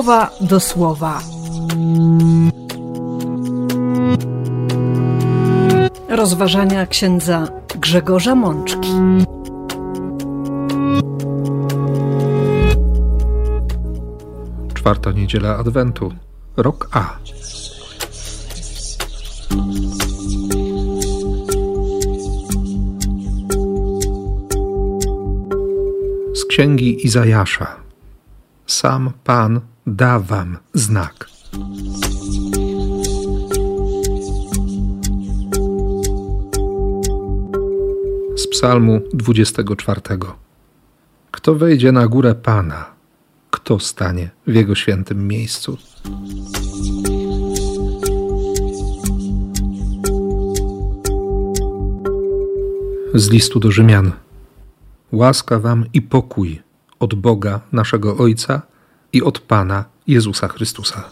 słowa do słowa. Rozważania księdza Grzegorza Mączki. Czwarta niedziela Adwentu, rok A. Z księgi Izajasza. Sam Pan da wam znak. Z Psalmu 24. Kto wejdzie na górę Pana? Kto stanie w jego świętym miejscu? Z listu do Rzymian. Łaska wam i pokój od Boga naszego Ojca i od Pana Jezusa Chrystusa.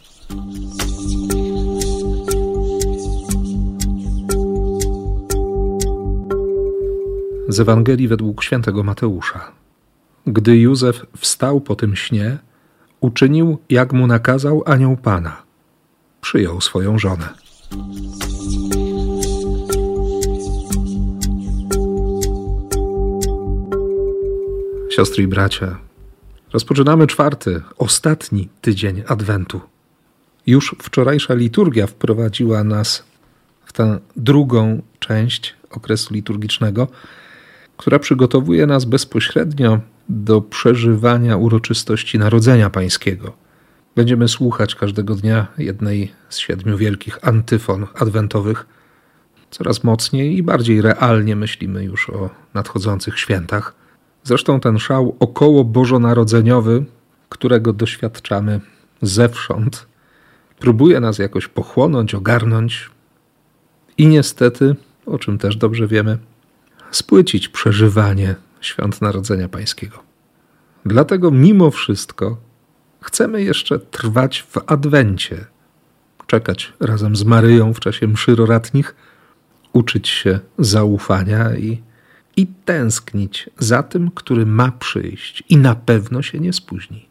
Z Ewangelii według świętego Mateusza. Gdy Józef wstał po tym śnie, uczynił, jak mu nakazał anioł Pana. Przyjął swoją żonę. Siostry i bracia, rozpoczynamy czwarty, ostatni tydzień Adwentu. Już wczorajsza liturgia wprowadziła nas w tę drugą część okresu liturgicznego, która przygotowuje nas bezpośrednio do przeżywania uroczystości Narodzenia Pańskiego. Będziemy słuchać każdego dnia jednej z siedmiu wielkich antyfon adwentowych. Coraz mocniej i bardziej realnie myślimy już o nadchodzących świętach. Zresztą ten szał około bożonarodzeniowy, którego doświadczamy zewsząd, próbuje nas jakoś pochłonąć, ogarnąć i niestety, o czym też dobrze wiemy, spłycić przeżywanie świąt Narodzenia Pańskiego. Dlatego mimo wszystko chcemy jeszcze trwać w Adwencie, czekać razem z Maryją w czasie mszy roratnich, uczyć się zaufania i, i tęsknić za tym, który ma przyjść i na pewno się nie spóźni.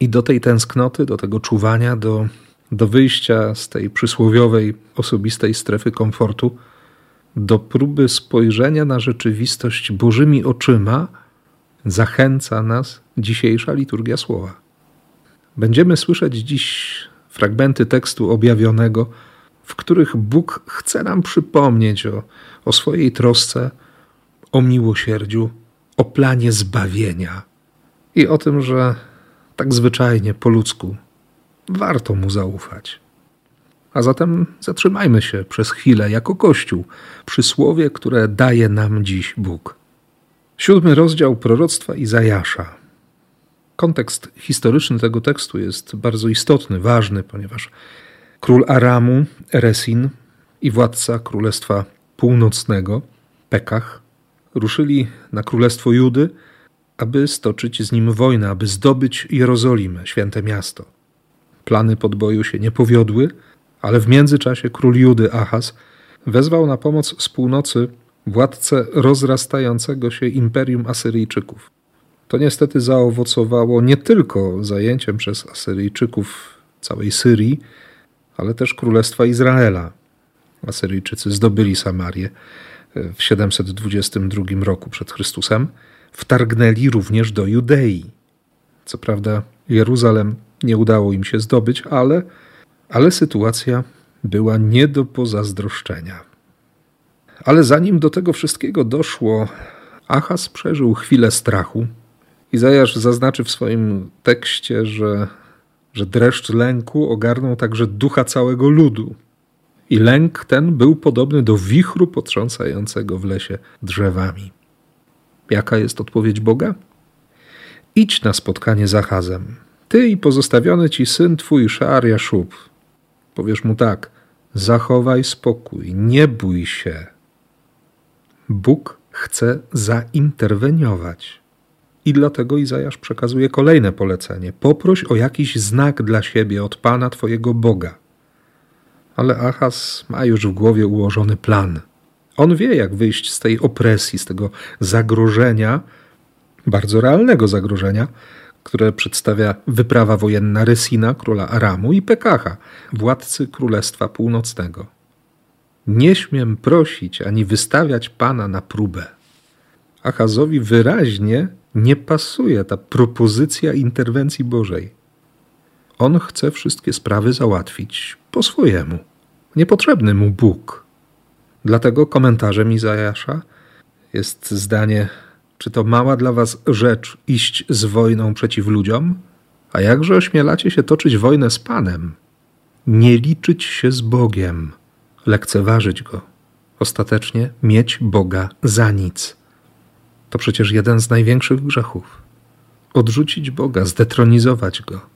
I do tej tęsknoty, do tego czuwania, do, do wyjścia z tej przysłowiowej, osobistej strefy komfortu, do próby spojrzenia na rzeczywistość Bożymi oczyma zachęca nas dzisiejsza liturgia słowa. Będziemy słyszeć dziś fragmenty tekstu objawionego, w których Bóg chce nam przypomnieć o, o swojej trosce, o miłosierdziu, o planie zbawienia i o tym, że tak zwyczajnie po ludzku warto mu zaufać. A zatem zatrzymajmy się przez chwilę jako Kościół przy słowie, które daje nam dziś Bóg. Siódmy rozdział proroctwa Izajasza. Kontekst historyczny tego tekstu jest bardzo istotny, ważny, ponieważ król Aramu, Eresin i władca Królestwa Północnego, Pekach, ruszyli na Królestwo Judy, aby stoczyć z nim wojnę, aby zdobyć Jerozolimę, święte miasto. Plany podboju się nie powiodły, ale w międzyczasie król Judy Ahaz wezwał na pomoc z północy władcę rozrastającego się imperium Asyryjczyków. To niestety zaowocowało nie tylko zajęciem przez Asyryjczyków całej Syrii, ale też Królestwa Izraela. Asyryjczycy zdobyli Samarię w 722 roku przed Chrystusem, wtargnęli również do Judei. Co prawda Jeruzalem nie udało im się zdobyć, ale ale sytuacja była nie do pozazdroszczenia. Ale zanim do tego wszystkiego doszło, Achaz przeżył chwilę strachu. Izajasz zaznaczy w swoim tekście, że, że dreszcz lęku ogarnął także ducha całego ludu. I lęk ten był podobny do wichru potrząsającego w lesie drzewami. Jaka jest odpowiedź Boga? Idź na spotkanie z Achazem. Ty i pozostawiony ci syn twój Szar Jaszub, Powiesz mu tak: zachowaj spokój, nie bój się. Bóg chce zainterweniować. I dlatego Izajasz przekazuje kolejne polecenie: poproś o jakiś znak dla siebie od Pana Twojego Boga. Ale Achaz ma już w głowie ułożony plan. On wie, jak wyjść z tej opresji, z tego zagrożenia, bardzo realnego zagrożenia, które przedstawia wyprawa wojenna Resina, króla Aramu, i Pekacha, władcy Królestwa Północnego. Nie śmiem prosić ani wystawiać Pana na próbę. Achazowi wyraźnie nie pasuje ta propozycja interwencji Bożej. On chce wszystkie sprawy załatwić po swojemu. Niepotrzebny mu Bóg. Dlatego komentarzem Izajasza jest zdanie: Czy to mała dla was rzecz iść z wojną przeciw ludziom? A jakże ośmielacie się toczyć wojnę z Panem? Nie liczyć się z Bogiem, lekceważyć go, ostatecznie mieć Boga za nic. To przecież jeden z największych grzechów. Odrzucić Boga, zdetronizować go.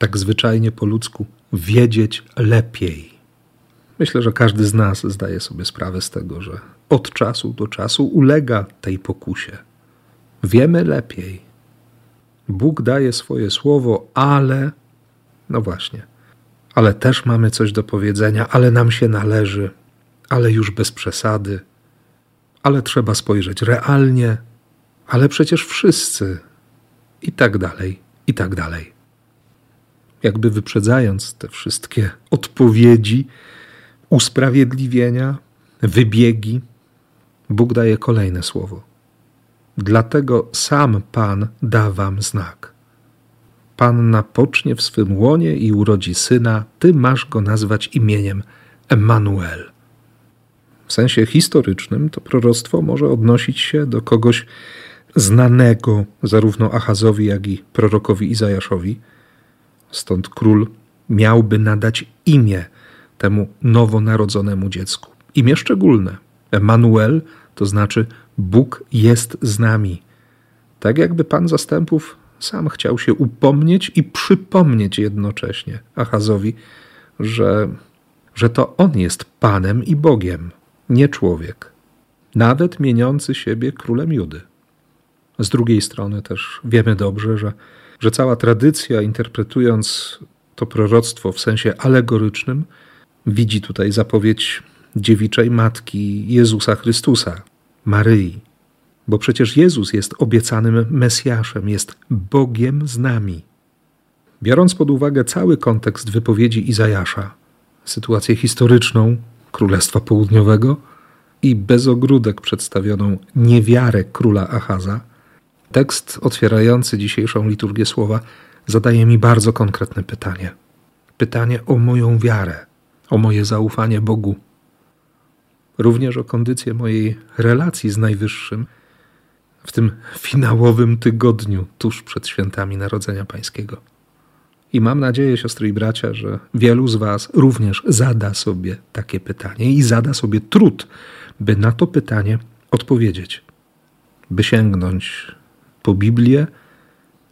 Tak zwyczajnie po ludzku, wiedzieć lepiej. Myślę, że każdy z nas zdaje sobie sprawę z tego, że od czasu do czasu ulega tej pokusie. Wiemy lepiej. Bóg daje swoje słowo, ale, no właśnie, ale też mamy coś do powiedzenia, ale nam się należy, ale już bez przesady, ale trzeba spojrzeć realnie, ale przecież wszyscy, i tak dalej, i tak dalej. Jakby wyprzedzając te wszystkie odpowiedzi, usprawiedliwienia, wybiegi, Bóg daje kolejne słowo. Dlatego sam Pan da wam znak. Panna pocznie w swym łonie i urodzi syna, ty masz go nazwać imieniem Emmanuel. W sensie historycznym to proroctwo może odnosić się do kogoś znanego zarówno Achazowi, jak i prorokowi Izajaszowi. Stąd król miałby nadać imię temu nowonarodzonemu dziecku. Imię szczególne. Emanuel to znaczy Bóg jest z nami. Tak jakby Pan zastępów sam chciał się upomnieć i przypomnieć jednocześnie Achazowi, że, że to on jest Panem i Bogiem, nie człowiek, nawet mieniący siebie królem Judy. Z drugiej strony też wiemy dobrze, że, że cała tradycja, interpretując to proroctwo w sensie alegorycznym, widzi tutaj zapowiedź dziewiczej matki Jezusa Chrystusa, Maryi. Bo przecież Jezus jest obiecanym Mesjaszem, jest Bogiem z nami. Biorąc pod uwagę cały kontekst wypowiedzi Izajasza, sytuację historyczną Królestwa Południowego i bez ogródek przedstawioną niewiarę króla Achaza, tekst otwierający dzisiejszą liturgię słowa zadaje mi bardzo konkretne pytanie. Pytanie o moją wiarę, o moje zaufanie Bogu również o kondycję mojej relacji z Najwyższym w tym finałowym tygodniu tuż przed świętami Narodzenia Pańskiego. I mam nadzieję, siostry i bracia, że wielu z Was również zada sobie takie pytanie i zada sobie trud, by na to pytanie odpowiedzieć, by sięgnąć po Biblię,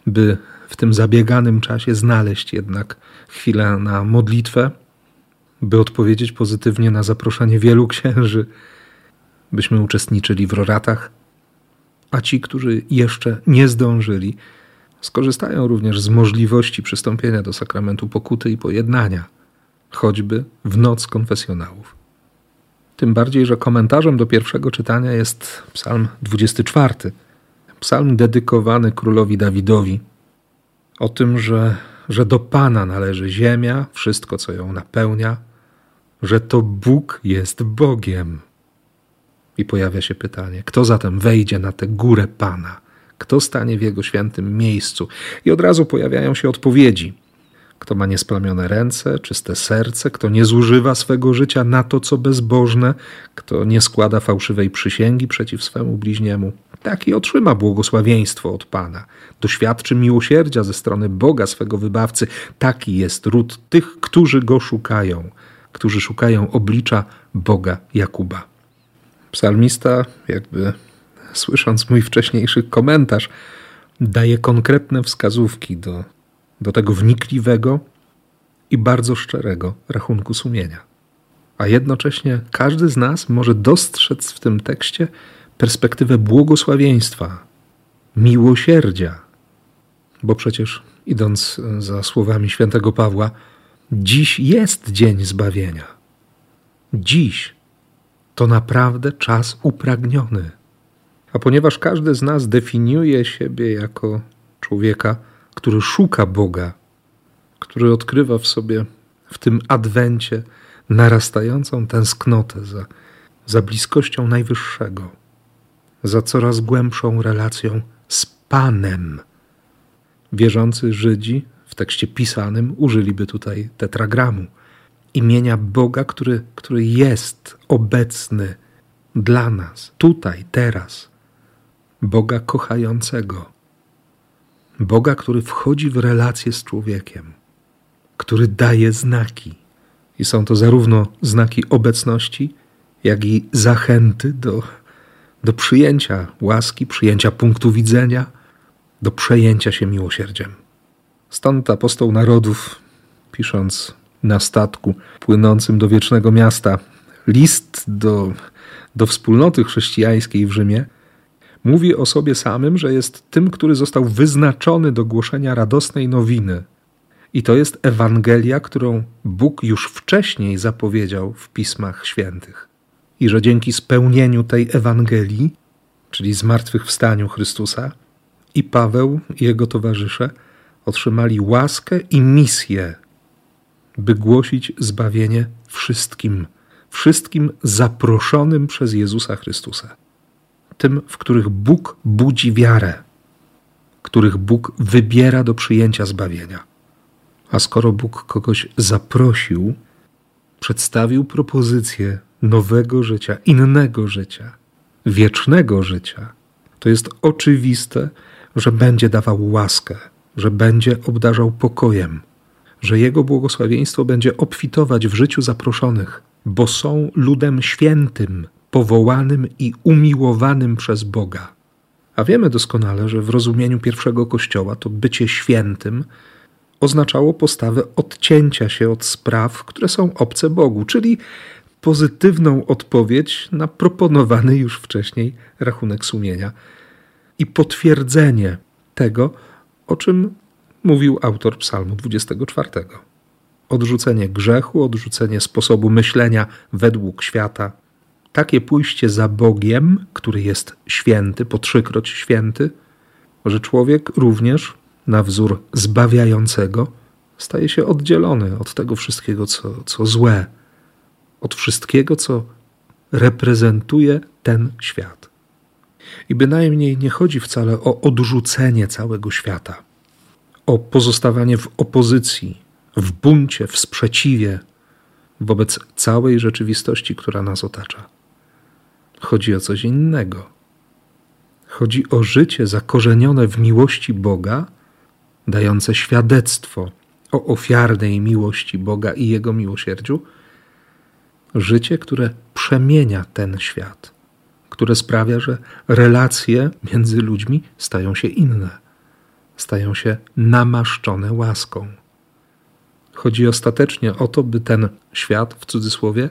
by w tym zabieganym czasie znaleźć jednak chwilę na modlitwę, by odpowiedzieć pozytywnie na zaproszenie wielu księży, byśmy uczestniczyli w roratach, a ci, którzy jeszcze nie zdążyli, skorzystają również z możliwości przystąpienia do sakramentu pokuty i pojednania, choćby w noc konfesjonałów. Tym bardziej, że komentarzem do pierwszego czytania jest Psalm 24, psalm dedykowany królowi Dawidowi, o tym, że, że do Pana należy ziemia, wszystko co ją napełnia, że to Bóg jest Bogiem. I pojawia się pytanie, kto zatem wejdzie na tę górę Pana? Kto stanie w Jego świętym miejscu? I od razu pojawiają się odpowiedzi. Kto ma niesplamione ręce, czyste serce, kto nie zużywa swego życia na to, co bezbożne, kto nie składa fałszywej przysięgi przeciw swemu bliźniemu, taki otrzyma błogosławieństwo od Pana. Doświadczy miłosierdzia ze strony Boga swego wybawcy. Taki jest ród tych, którzy go szukają którzy szukają oblicza Boga Jakuba. Psalmista, jakby słysząc mój wcześniejszy komentarz, daje konkretne wskazówki do, do tego wnikliwego i bardzo szczerego rachunku sumienia. A jednocześnie każdy z nas może dostrzec w tym tekście perspektywę błogosławieństwa, miłosierdzia, bo przecież idąc za słowami świętego Pawła, Dziś jest dzień zbawienia. Dziś to naprawdę czas upragniony. A ponieważ każdy z nas definiuje siebie jako człowieka, który szuka Boga, który odkrywa w sobie w tym adwencie narastającą tęsknotę za, za bliskością Najwyższego, za coraz głębszą relacją z Panem. Wierzący Żydzi w tekście pisanym użyliby tutaj tetragramu imienia Boga, który, który jest obecny dla nas, tutaj, teraz. Boga kochającego. Boga, który wchodzi w relację z człowiekiem, który daje znaki. I są to zarówno znaki obecności, jak i zachęty do, do przyjęcia łaski, przyjęcia punktu widzenia, do przejęcia się miłosierdziem. Stąd apostoł narodów, pisząc na statku płynącym do wiecznego miasta, list do, do wspólnoty chrześcijańskiej w Rzymie, mówi o sobie samym, że jest tym, który został wyznaczony do głoszenia radosnej nowiny. I to jest Ewangelia, którą Bóg już wcześniej zapowiedział w Pismach Świętych. I że dzięki spełnieniu tej Ewangelii, czyli zmartwychwstaniu Chrystusa, i Paweł i jego towarzysze otrzymali łaskę i misję by głosić zbawienie wszystkim, wszystkim zaproszonym przez Jezusa Chrystusa. Tym, w których Bóg budzi wiarę, których Bóg wybiera do przyjęcia zbawienia. A skoro Bóg kogoś zaprosił, przedstawił propozycję nowego życia, innego życia, wiecznego życia, to jest oczywiste, że będzie dawał łaskę, że będzie obdarzał pokojem, że Jego błogosławieństwo będzie obfitować w życiu zaproszonych, bo są ludem świętym, powołanym i umiłowanym przez Boga. A wiemy doskonale, że w rozumieniu pierwszego Kościoła to bycie świętym oznaczało postawę odcięcia się od spraw, które są obce Bogu, czyli pozytywną odpowiedź na proponowany już wcześniej rachunek sumienia i potwierdzenie tego, o czym mówił autor Psalmu 24. Odrzucenie grzechu, odrzucenie sposobu myślenia według świata, takie pójście za Bogiem, który jest święty, po trzykroć święty, że człowiek również na wzór zbawiającego staje się oddzielony od tego wszystkiego, co, co złe, od wszystkiego, co reprezentuje ten świat. I bynajmniej nie chodzi wcale o odrzucenie całego świata o pozostawanie w opozycji, w buncie, w sprzeciwie wobec całej rzeczywistości, która nas otacza. Chodzi o coś innego. Chodzi o życie zakorzenione w miłości Boga, dające świadectwo o ofiarnej miłości Boga i Jego miłosierdziu. Życie, które przemienia ten świat, które sprawia, że relacje między ludźmi stają się inne stają się namaszczone łaską. Chodzi ostatecznie o to, by ten świat, w cudzysłowie,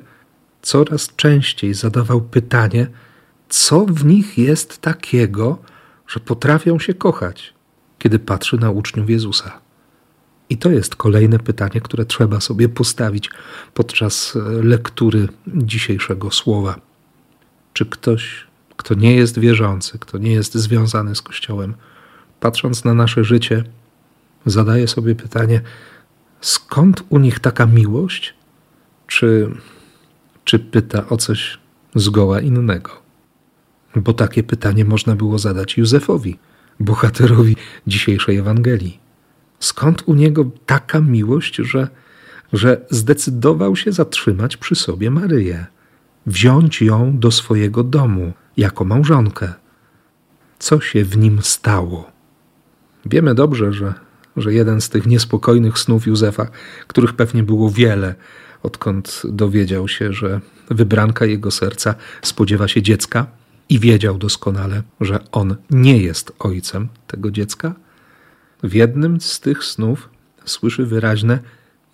coraz częściej zadawał pytanie, co w nich jest takiego, że potrafią się kochać, kiedy patrzy na uczniów Jezusa. I to jest kolejne pytanie, które trzeba sobie postawić podczas e, lektury dzisiejszego słowa. Czy ktoś, kto nie jest wierzący, kto nie jest związany z Kościołem, patrząc na nasze życie, zadaję sobie pytanie, skąd u nich taka miłość? Czy, czy pyta o coś zgoła innego? Bo takie pytanie można było zadać Józefowi, bohaterowi dzisiejszej Ewangelii. Skąd u niego taka miłość, że, że zdecydował się zatrzymać przy sobie Maryję, wziąć ją do swojego domu jako małżonkę? Co się w nim stało? Wiemy dobrze, że, że jeden z tych niespokojnych snów Józefa, których pewnie było wiele, odkąd dowiedział się, że wybranka jego serca spodziewa się dziecka i wiedział doskonale, że on nie jest ojcem tego dziecka, w jednym z tych snów słyszy wyraźne: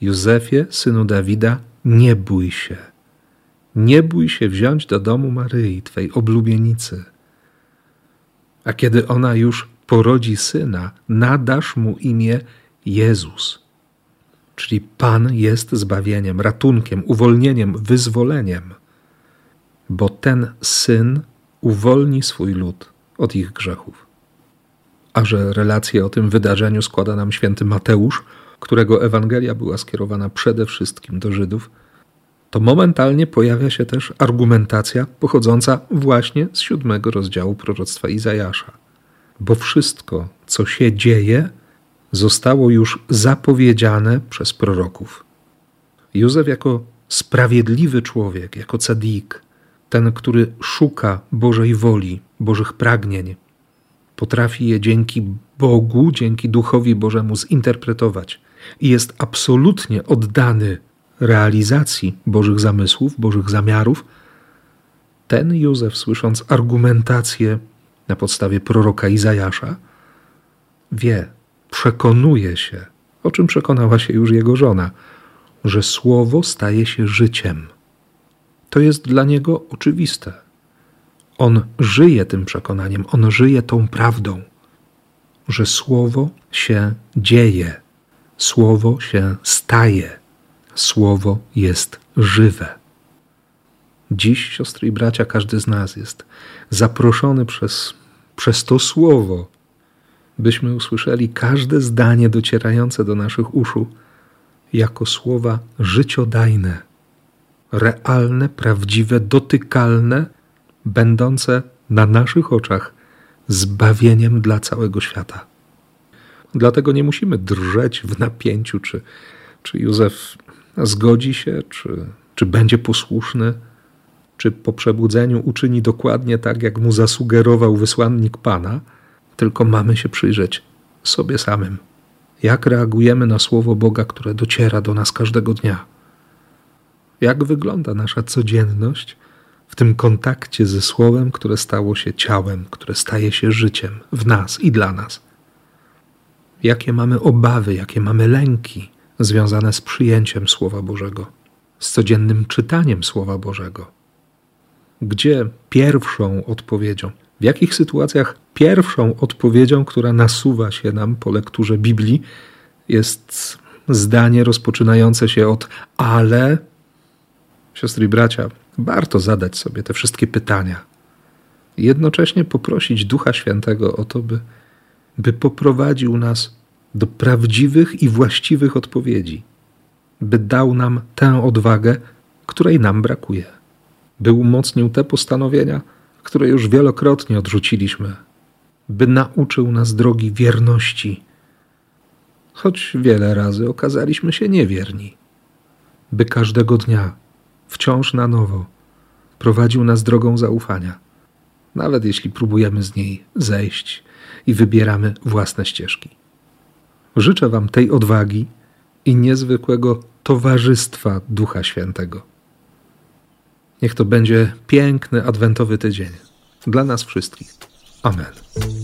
Józefie, synu Dawida, nie bój się. Nie bój się wziąć do domu Maryi, twej oblubienicy. A kiedy ona już porodzi syna, nadasz mu imię Jezus. Czyli Pan jest zbawieniem, ratunkiem, uwolnieniem, wyzwoleniem, bo ten syn uwolni swój lud od ich grzechów. a że relację o tym wydarzeniu składa nam święty Mateusz, którego Ewangelia była skierowana przede wszystkim do Żydów, to momentalnie pojawia się też argumentacja pochodząca właśnie z siódmego rozdziału proroctwa Izajasza. Bo wszystko, co się dzieje, zostało już zapowiedziane przez proroków. Józef jako sprawiedliwy człowiek, jako cadik, ten, który szuka Bożej woli, Bożych pragnień, potrafi je dzięki Bogu, dzięki Duchowi Bożemu zinterpretować i jest absolutnie oddany realizacji Bożych zamysłów, Bożych zamiarów, ten Józef, słysząc argumentację na podstawie proroka Izajasza, wie, przekonuje się, o czym przekonała się już jego żona, że słowo staje się życiem. To jest dla niego oczywiste. On żyje tym przekonaniem, on żyje tą prawdą, że słowo się dzieje, słowo się staje, słowo jest żywe. Dziś, siostry i bracia, każdy z nas jest zaproszony przez, przez to słowo, byśmy usłyszeli każde zdanie docierające do naszych uszu jako słowa życiodajne, realne, prawdziwe, dotykalne, będące na naszych oczach zbawieniem dla całego świata. Dlatego nie musimy drżeć w napięciu, czy, czy Józef zgodzi się, czy, czy będzie posłuszny, czy po przebudzeniu uczyni dokładnie tak, jak mu zasugerował wysłannik Pana, tylko mamy się przyjrzeć sobie samym. Jak reagujemy na słowo Boga, które dociera do nas każdego dnia? Jak wygląda nasza codzienność w tym kontakcie ze Słowem, które stało się ciałem, które staje się życiem w nas i dla nas? Jakie mamy obawy, jakie mamy lęki związane z przyjęciem Słowa Bożego, z codziennym czytaniem Słowa Bożego? Gdzie pierwszą odpowiedzią, w jakich sytuacjach pierwszą odpowiedzią, która nasuwa się nam po lekturze Biblii, jest zdanie rozpoczynające się od ale. Siostry i bracia, warto zadać sobie te wszystkie pytania. Jednocześnie poprosić Ducha Świętego o to, by, by poprowadził nas do prawdziwych i właściwych odpowiedzi, by dał nam tę odwagę, której nam brakuje, by umocnił te postanowienia, które już wielokrotnie odrzuciliśmy, by nauczył nas drogi wierności, choć wiele razy okazaliśmy się niewierni, by każdego dnia, wciąż na nowo, prowadził nas drogą zaufania, nawet jeśli próbujemy z niej zejść i wybieramy własne ścieżki. Życzę Wam tej odwagi i niezwykłego towarzystwa Ducha Świętego. Niech to będzie piękny adwentowy tydzień dla nas wszystkich. Amen.